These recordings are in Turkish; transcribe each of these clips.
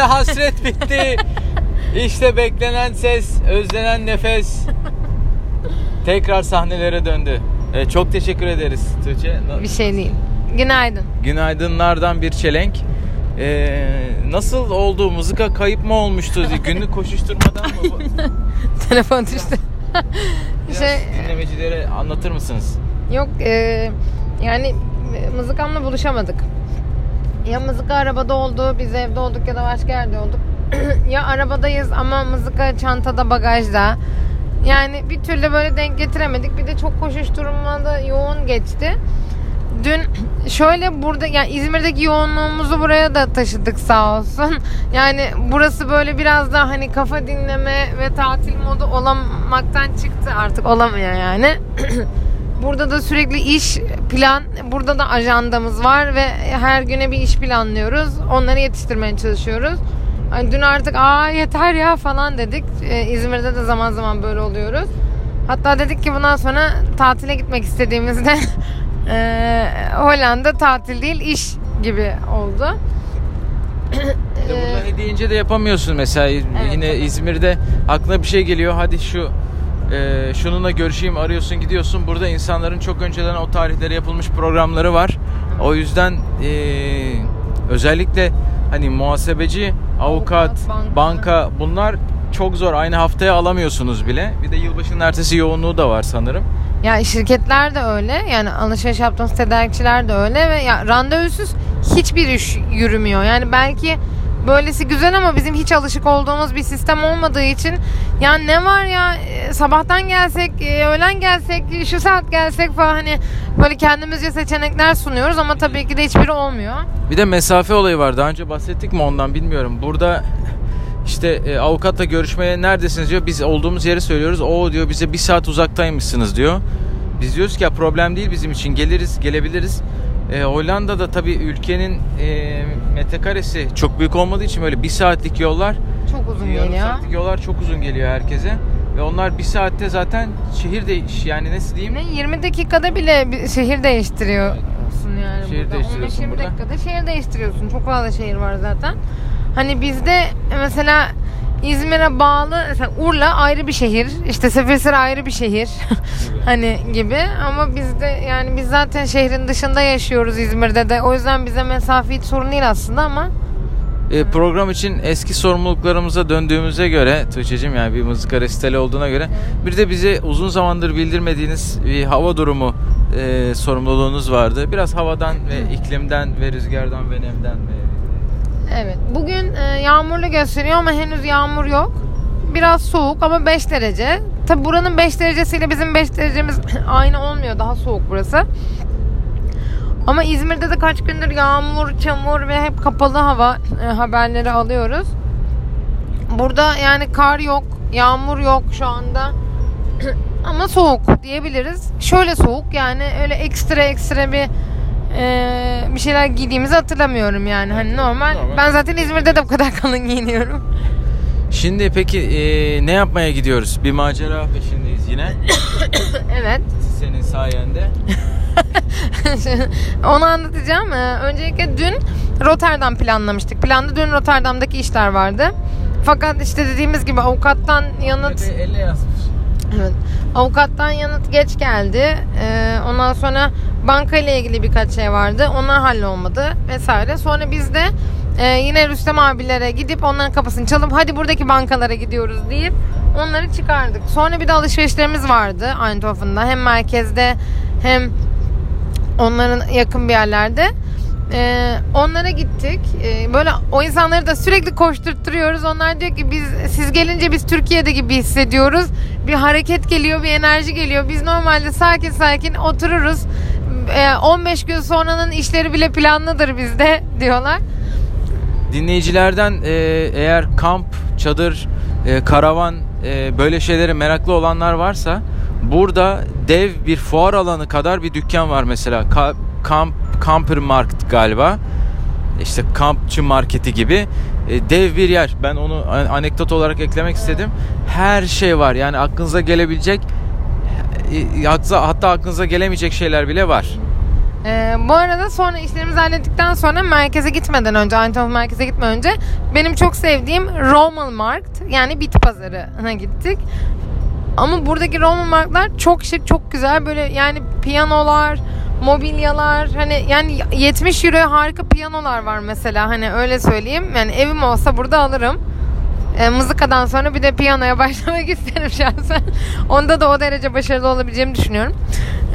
hasret bitti. İşte beklenen ses, özlenen nefes. Tekrar sahnelere döndü. Ee, çok teşekkür ederiz Tuğçe. Bir şey değil. Günaydın. Günaydınlardan bir çelenk. Ee, nasıl oldu? Mızıka kayıp mı olmuştu? Günlük koşuşturmadan mı? Telefon düştü. Biraz şey dinlemecilere anlatır mısınız? yok e, yani e, mızıkamla buluşamadık. Ya mızıka arabada oldu, biz evde olduk ya da başka yerde olduk. ya arabadayız ama mızıka çantada, bagajda. Yani bir türlü böyle denk getiremedik. Bir de çok koşuşturmada yoğun geçti. Dün şöyle burada yani İzmir'deki yoğunluğumuzu buraya da taşıdık sağ olsun. Yani burası böyle biraz daha hani kafa dinleme ve tatil modu olamaktan çıktı artık olamıyor yani. Burada da sürekli iş plan, burada da ajandamız var ve her güne bir iş planlıyoruz. Onları yetiştirmeye çalışıyoruz. Hani dün artık aa yeter ya falan dedik. Ee, İzmir'de de zaman zaman böyle oluyoruz. Hatta dedik ki bundan sonra tatile gitmek istediğimizde eee, Hollanda tatil değil iş gibi oldu. Ee, burada hediyeince de yapamıyorsun mesela yine tabii. İzmir'de aklına bir şey geliyor hadi şu e, şununla görüşeyim arıyorsun gidiyorsun burada insanların çok önceden o tarihlere yapılmış programları var o yüzden e, özellikle hani muhasebeci avukat, Avukat, banka. banka bunlar çok zor aynı haftaya alamıyorsunuz bile bir de yılbaşının ertesi yoğunluğu da var sanırım Ya şirketler de öyle. Yani alışveriş yaptığımız tedarikçiler de öyle ve ya randevusuz hiçbir iş yürümüyor. Yani belki böylesi güzel ama bizim hiç alışık olduğumuz bir sistem olmadığı için ya ne var ya e, sabahtan gelsek, e, öğlen gelsek, şu saat gelsek falan hani böyle kendimizce seçenekler sunuyoruz ama tabii ki de hiçbiri olmuyor. Bir de mesafe olayı var. Daha önce bahsettik mi ondan bilmiyorum. Burada işte e, avukatla görüşmeye neredesiniz diyor. Biz olduğumuz yeri söylüyoruz. O diyor bize bir saat uzaktaymışsınız diyor. Biz diyoruz ki ya problem değil bizim için. Geliriz, gelebiliriz. E, Hollanda'da tabii ülkenin e, metrekaresi çok büyük olmadığı için böyle bir saatlik yollar, Çok uzun yarım geliyor. saatlik yollar çok uzun geliyor herkese. Ve onlar bir saatte zaten şehir değiş yani nasıl diyeyim? Ne 20 dakikada bile bir şehir değiştiriyorsun yani Şehir burada. değiştiriyorsun 15-20 burada. dakikada şehir değiştiriyorsun. Çok fazla şehir var zaten. Hani bizde mesela İzmir'e bağlı mesela Urla ayrı bir şehir. işte Seferihisar ayrı bir şehir. hani gibi ama bizde yani biz zaten şehrin dışında yaşıyoruz İzmir'de de. O yüzden bize mesafe hiç sorun değil aslında ama E, program için eski sorumluluklarımıza döndüğümüze göre Tuğçe'cim yani bir mızıka resitali olduğuna göre bir de bize uzun zamandır bildirmediğiniz bir hava durumu e, sorumluluğunuz vardı. Biraz havadan ve iklimden ve rüzgardan ve nemden ve Evet. Bugün e, yağmurlu gösteriyor ama henüz yağmur yok. Biraz soğuk ama 5 derece. Tabi buranın 5 derecesiyle bizim 5 derecemiz aynı olmuyor. Daha soğuk burası. Ama İzmir'de de kaç gündür yağmur, çamur ve hep kapalı hava e, haberleri alıyoruz. Burada yani kar yok, yağmur yok şu anda. Ama soğuk diyebiliriz. Şöyle soğuk yani öyle ekstra ekstra bir e, bir şeyler giydiğimizi hatırlamıyorum yani. Hani normal. normal. Ben zaten İzmir'de de bu kadar kalın giyiniyorum. Şimdi peki e, ne yapmaya gidiyoruz? Bir macera peşindeyiz yine. evet. Senin sayende. Onu anlatacağım. Ee, Öncelikle dün Rotterdam planlamıştık. Planda dün Rotterdam'daki işler vardı. Fakat işte dediğimiz gibi avukattan yanıt elle yazmış. Evet. Avukattan yanıt geç geldi. Ee, ondan sonra banka ile ilgili birkaç şey vardı. Onlar hallolmadı vesaire. Sonra biz de e, yine Rüstem abilere gidip onların kapısını çalıp hadi buradaki bankalara gidiyoruz deyip onları çıkardık. Sonra bir de alışverişlerimiz vardı Eindhoven'da. Hem merkezde hem onların yakın bir yerlerde. Ee, onlara gittik. Ee, böyle o insanları da sürekli koşturtturuyoruz. Onlar diyor ki biz siz gelince biz Türkiye'de gibi hissediyoruz. Bir hareket geliyor, bir enerji geliyor. Biz normalde sakin sakin otururuz. Ee, 15 gün sonranın işleri bile planlıdır bizde diyorlar. Dinleyicilerden e, eğer kamp, çadır, e, karavan e, böyle şeylere meraklı olanlar varsa burada dev bir fuar alanı kadar bir dükkan var mesela. Ka- kamp Camper Market galiba. İşte kampçı marketi gibi e, dev bir yer. Ben onu an- anekdot olarak eklemek istedim. Her şey var. Yani aklınıza gelebilecek e, hatta hatta aklınıza gelemeyecek şeyler bile var. Ee, bu arada sonra işlerimizi hallettikten sonra merkeze gitmeden önce Eindhoven merkeze gitmeden önce benim çok sevdiğim Romelmarkt yani bit pazarına gittik. Ama buradaki Romelmarktlar çok şık çok güzel böyle yani piyanolar mobilyalar hani yani 70 euroya harika piyanolar var mesela hani öyle söyleyeyim yani evim olsa burada alırım e, mızıkadan sonra bir de piyanoya başlamak isterim şahsen onda da o derece başarılı olabileceğimi düşünüyorum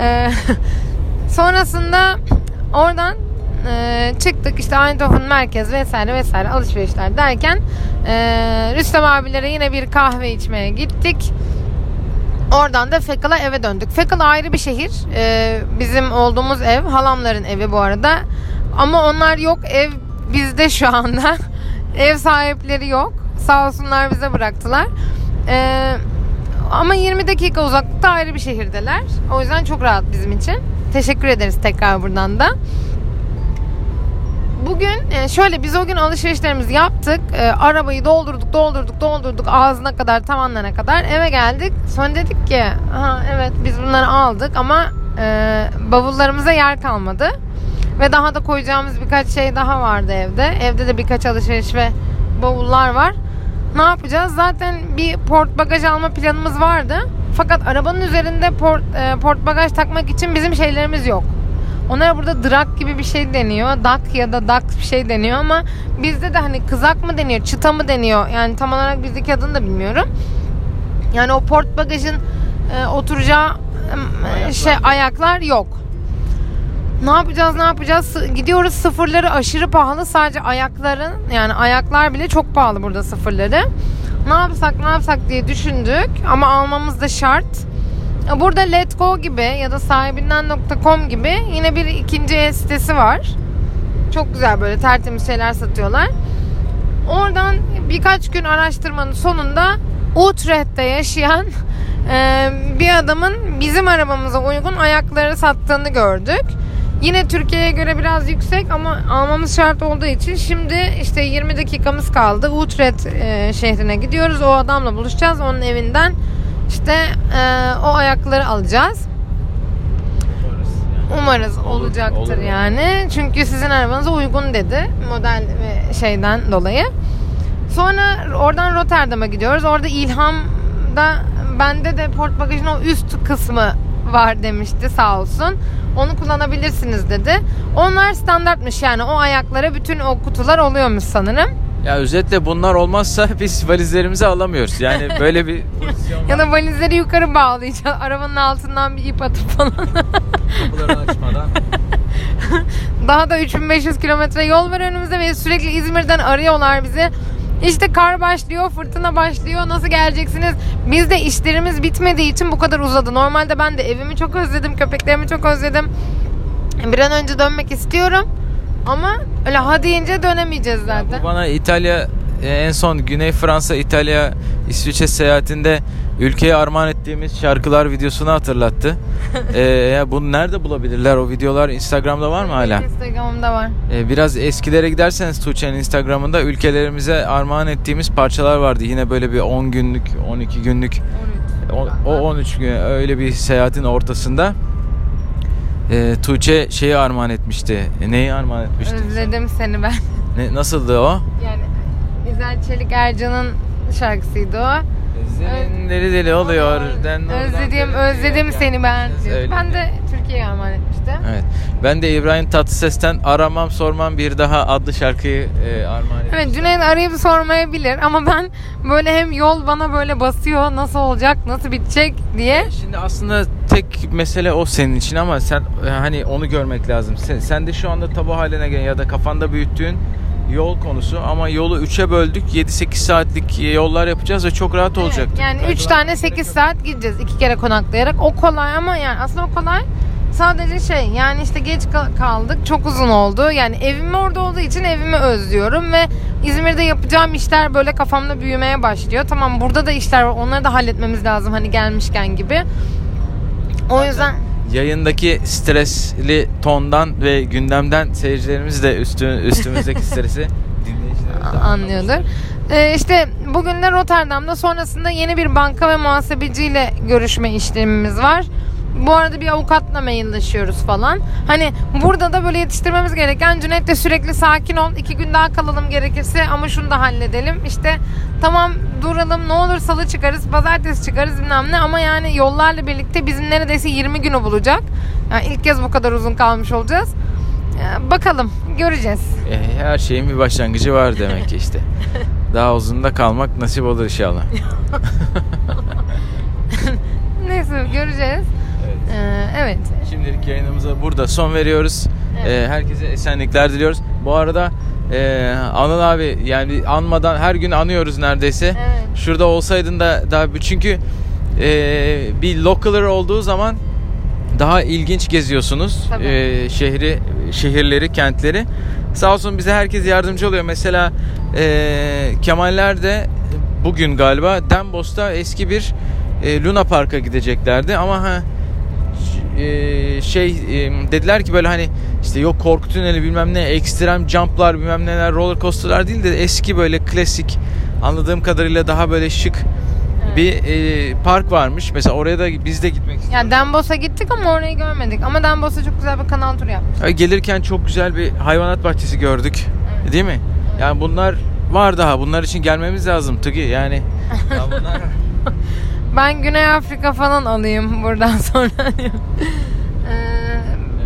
e, sonrasında oradan e, çıktık işte Eindhoven merkez vesaire vesaire alışverişler derken e, Rüstem abilere yine bir kahve içmeye gittik Oradan da Fekal'a eve döndük. Fekal ayrı bir şehir. Ee, bizim olduğumuz ev. Halamların evi bu arada. Ama onlar yok. Ev bizde şu anda. ev sahipleri yok. Sağ olsunlar bize bıraktılar. Ee, ama 20 dakika uzaklıkta ayrı bir şehirdeler. O yüzden çok rahat bizim için. Teşekkür ederiz tekrar buradan da. Bugün e, şöyle biz o gün alışverişlerimizi yaptık. E, arabayı doldurduk, doldurduk, doldurduk ağzına kadar, tavanlarına kadar eve geldik. Sonra dedik ki, ha evet biz bunları aldık ama e, bavullarımıza yer kalmadı. Ve daha da koyacağımız birkaç şey daha vardı evde. Evde de birkaç alışveriş ve bavullar var. Ne yapacağız? Zaten bir port bagaj alma planımız vardı. Fakat arabanın üzerinde port, e, port bagaj takmak için bizim şeylerimiz yok. Onlara burada drak gibi bir şey deniyor. Dak ya da dak bir şey deniyor ama bizde de hani kızak mı deniyor, çıta mı deniyor? Yani tam olarak bizdeki adını da bilmiyorum. Yani o port bagajın e, oturacağı e, şey ayaklar yok. Ne yapacağız ne yapacağız? Gidiyoruz sıfırları aşırı pahalı. Sadece ayakların yani ayaklar bile çok pahalı burada sıfırları. Ne yapsak ne yapsak diye düşündük ama almamız da şart. Burada Letgo gibi ya da sahibinden.com gibi yine bir ikinci el sitesi var. Çok güzel böyle tertemiz şeyler satıyorlar. Oradan birkaç gün araştırmanın sonunda Utrecht'te yaşayan bir adamın bizim arabamıza uygun ayakları sattığını gördük. Yine Türkiye'ye göre biraz yüksek ama almamız şart olduğu için şimdi işte 20 dakikamız kaldı. Utrecht e, şehrine gidiyoruz. O adamla buluşacağız. Onun evinden işte e, o ayakları alacağız. Umarız olacaktır olur. yani. Çünkü sizin arabanıza uygun dedi. Model ve şeyden dolayı. Sonra oradan Rotterdam'a gidiyoruz. Orada İlham'da bende de port bagajın o üst kısmı var demişti sağ olsun. Onu kullanabilirsiniz dedi. Onlar standartmış yani o ayaklara bütün o kutular oluyormuş sanırım. Ya özetle bunlar olmazsa biz valizlerimizi alamıyoruz. Yani böyle bir ya da valizleri yukarı bağlayacağız. Arabanın altından bir ip atıp falan. Kapıları açmadan. Daha da 3500 kilometre yol var önümüzde ve sürekli İzmir'den arıyorlar bizi. İşte kar başlıyor, fırtına başlıyor. Nasıl geleceksiniz? Biz de işlerimiz bitmediği için bu kadar uzadı. Normalde ben de evimi çok özledim, köpeklerimi çok özledim. Bir an önce dönmek istiyorum. Ama öyle ha deyince dönemeyeceğiz zaten. Ya bu bana İtalya e, en son Güney Fransa, İtalya, İsviçre seyahatinde ülkeye armağan ettiğimiz şarkılar videosunu hatırlattı. ee, ya bunu nerede bulabilirler? O videolar Instagram'da var mı hala? Instagram'da var. Ee, biraz eskilere giderseniz Tuğçe'nin Instagram'ında ülkelerimize armağan ettiğimiz parçalar vardı. Yine böyle bir 10 günlük, 12 günlük 13. O, o 13 gün öyle bir seyahatin ortasında e, Tuğçe şeyi armağan etmişti. E, neyi armağan etmişti? Özledim seni ben. Ne, nasıldı o? Yani İzel Çelik Ercan'ın şarkısıydı o. Özlemin deli deli oluyor. Özledim, özledim seni ben. Ben de Türkiye'ye armağan etmiştim. Evet. Ben de İbrahim Tatlıses'ten Aramam Sormam Bir Daha adlı şarkıyı e, armağan etmiştim. Evet Cüneyt arayıp sormayabilir ama ben böyle hem yol bana böyle basıyor nasıl olacak, nasıl bitecek diye. Şimdi aslında tek mesele o senin için ama sen e, hani onu görmek lazım. Sen, sen de şu anda tabu haline gel ya da kafanda büyüttüğün yol konusu ama yolu 3'e böldük. 7-8 saatlik yollar yapacağız ve çok rahat olacak. Evet, yani 3 tane 8 saat gideceğiz iki kere konaklayarak. O kolay ama yani aslında o kolay. Sadece şey yani işte geç kaldık çok uzun oldu. Yani evim orada olduğu için evimi özlüyorum ve İzmir'de yapacağım işler böyle kafamda büyümeye başlıyor. Tamam burada da işler var onları da halletmemiz lazım hani gelmişken gibi. O Zaten yüzden yayındaki stresli tondan ve gündemden seyircilerimiz de üstü, üstümüzdeki stresi anlıyordur. Ee, işte bugün de Rotterdam'da sonrasında yeni bir banka ve muhasebeciyle görüşme işlemimiz var. Bu arada bir avukatla mailleşiyoruz falan. Hani burada da böyle yetiştirmemiz gereken Cüneyt de sürekli sakin ol. iki gün daha kalalım gerekirse ama şunu da halledelim. İşte tamam duralım ne olur salı çıkarız, pazartesi çıkarız bilmem ne ama yani yollarla birlikte bizim neredeyse 20 günü bulacak. Yani ilk kez bu kadar uzun kalmış olacağız. Ee, Bakalım göreceğiz. E, her şeyin bir başlangıcı var demek ki işte. Daha uzun da kalmak nasip olur inşallah. Neyse göreceğiz. Ee, evet. Şimdilik yayınımıza burada son veriyoruz. Evet. E, herkese esenlikler diliyoruz. Bu arada e, Anıl abi yani anmadan her gün anıyoruz neredeyse. Evet. Şurada olsaydın da daha çünkü e, bir localer olduğu zaman daha ilginç geziyorsunuz Tabii. E, şehri, şehirleri, kentleri. Sağ olsun bize herkes yardımcı oluyor. Mesela e, Kemaller de bugün galiba Dembos'ta eski bir e, Luna Park'a gideceklerdi ama ha e, şey e, dediler ki böyle hani işte yok korku tüneli bilmem ne ekstrem jumplar bilmem neler roller coaster'lar değil de eski böyle klasik anladığım kadarıyla daha böyle şık Evet. bir e, park varmış. Mesela oraya da biz de gitmek istiyoruz. Ya Dembos'a gittik ama orayı görmedik. Ama Dembos'a çok güzel bir kanal turu yapmış. Ay, Gelirken çok güzel bir hayvanat bahçesi gördük. Evet. Değil mi? Yani bunlar var daha. Bunlar için gelmemiz lazım Tıgı. Yani ya bunlar Ben Güney Afrika falan alayım buradan sonra. Ee,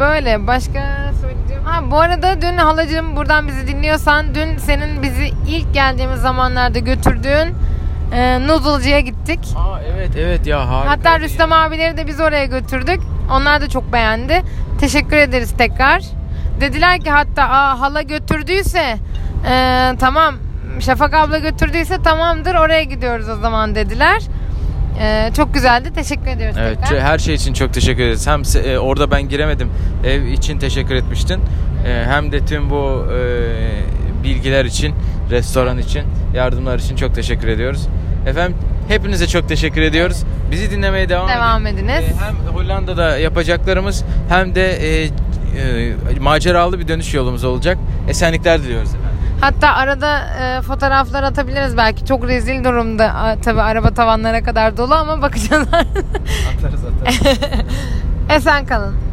böyle başka söyleyeceğim. Ha bu arada dün halacığım buradan bizi dinliyorsan dün senin bizi ilk geldiğimiz zamanlarda götürdüğün e, noodle'cıya gittik. Aa evet evet ya harika. Hatta Rüstem abileri de biz oraya götürdük. Onlar da çok beğendi. Teşekkür ederiz tekrar. Dediler ki hatta Aa, hala götürdüyse e, tamam Şafak abla götürdüyse tamamdır oraya gidiyoruz o zaman dediler. E, çok güzeldi. Teşekkür ediyoruz Evet, tekrar. her şey için çok teşekkür ederiz. Hem e, orada ben giremedim. Ev için teşekkür etmiştin. E, hem de tüm bu e, bilgiler için, restoran için, yardımlar için çok teşekkür ediyoruz. Efendim hepinize çok teşekkür ediyoruz. Bizi dinlemeye devam, Devam edin. ediniz. E, hem Hollanda'da yapacaklarımız hem de e, e, maceralı bir dönüş yolumuz olacak. Esenlikler diliyoruz efendim. Hatta arada e, fotoğraflar atabiliriz belki. Çok rezil durumda. A, tabii araba tavanlara kadar dolu ama bakacağız. Atarız atarız. Esen kalın.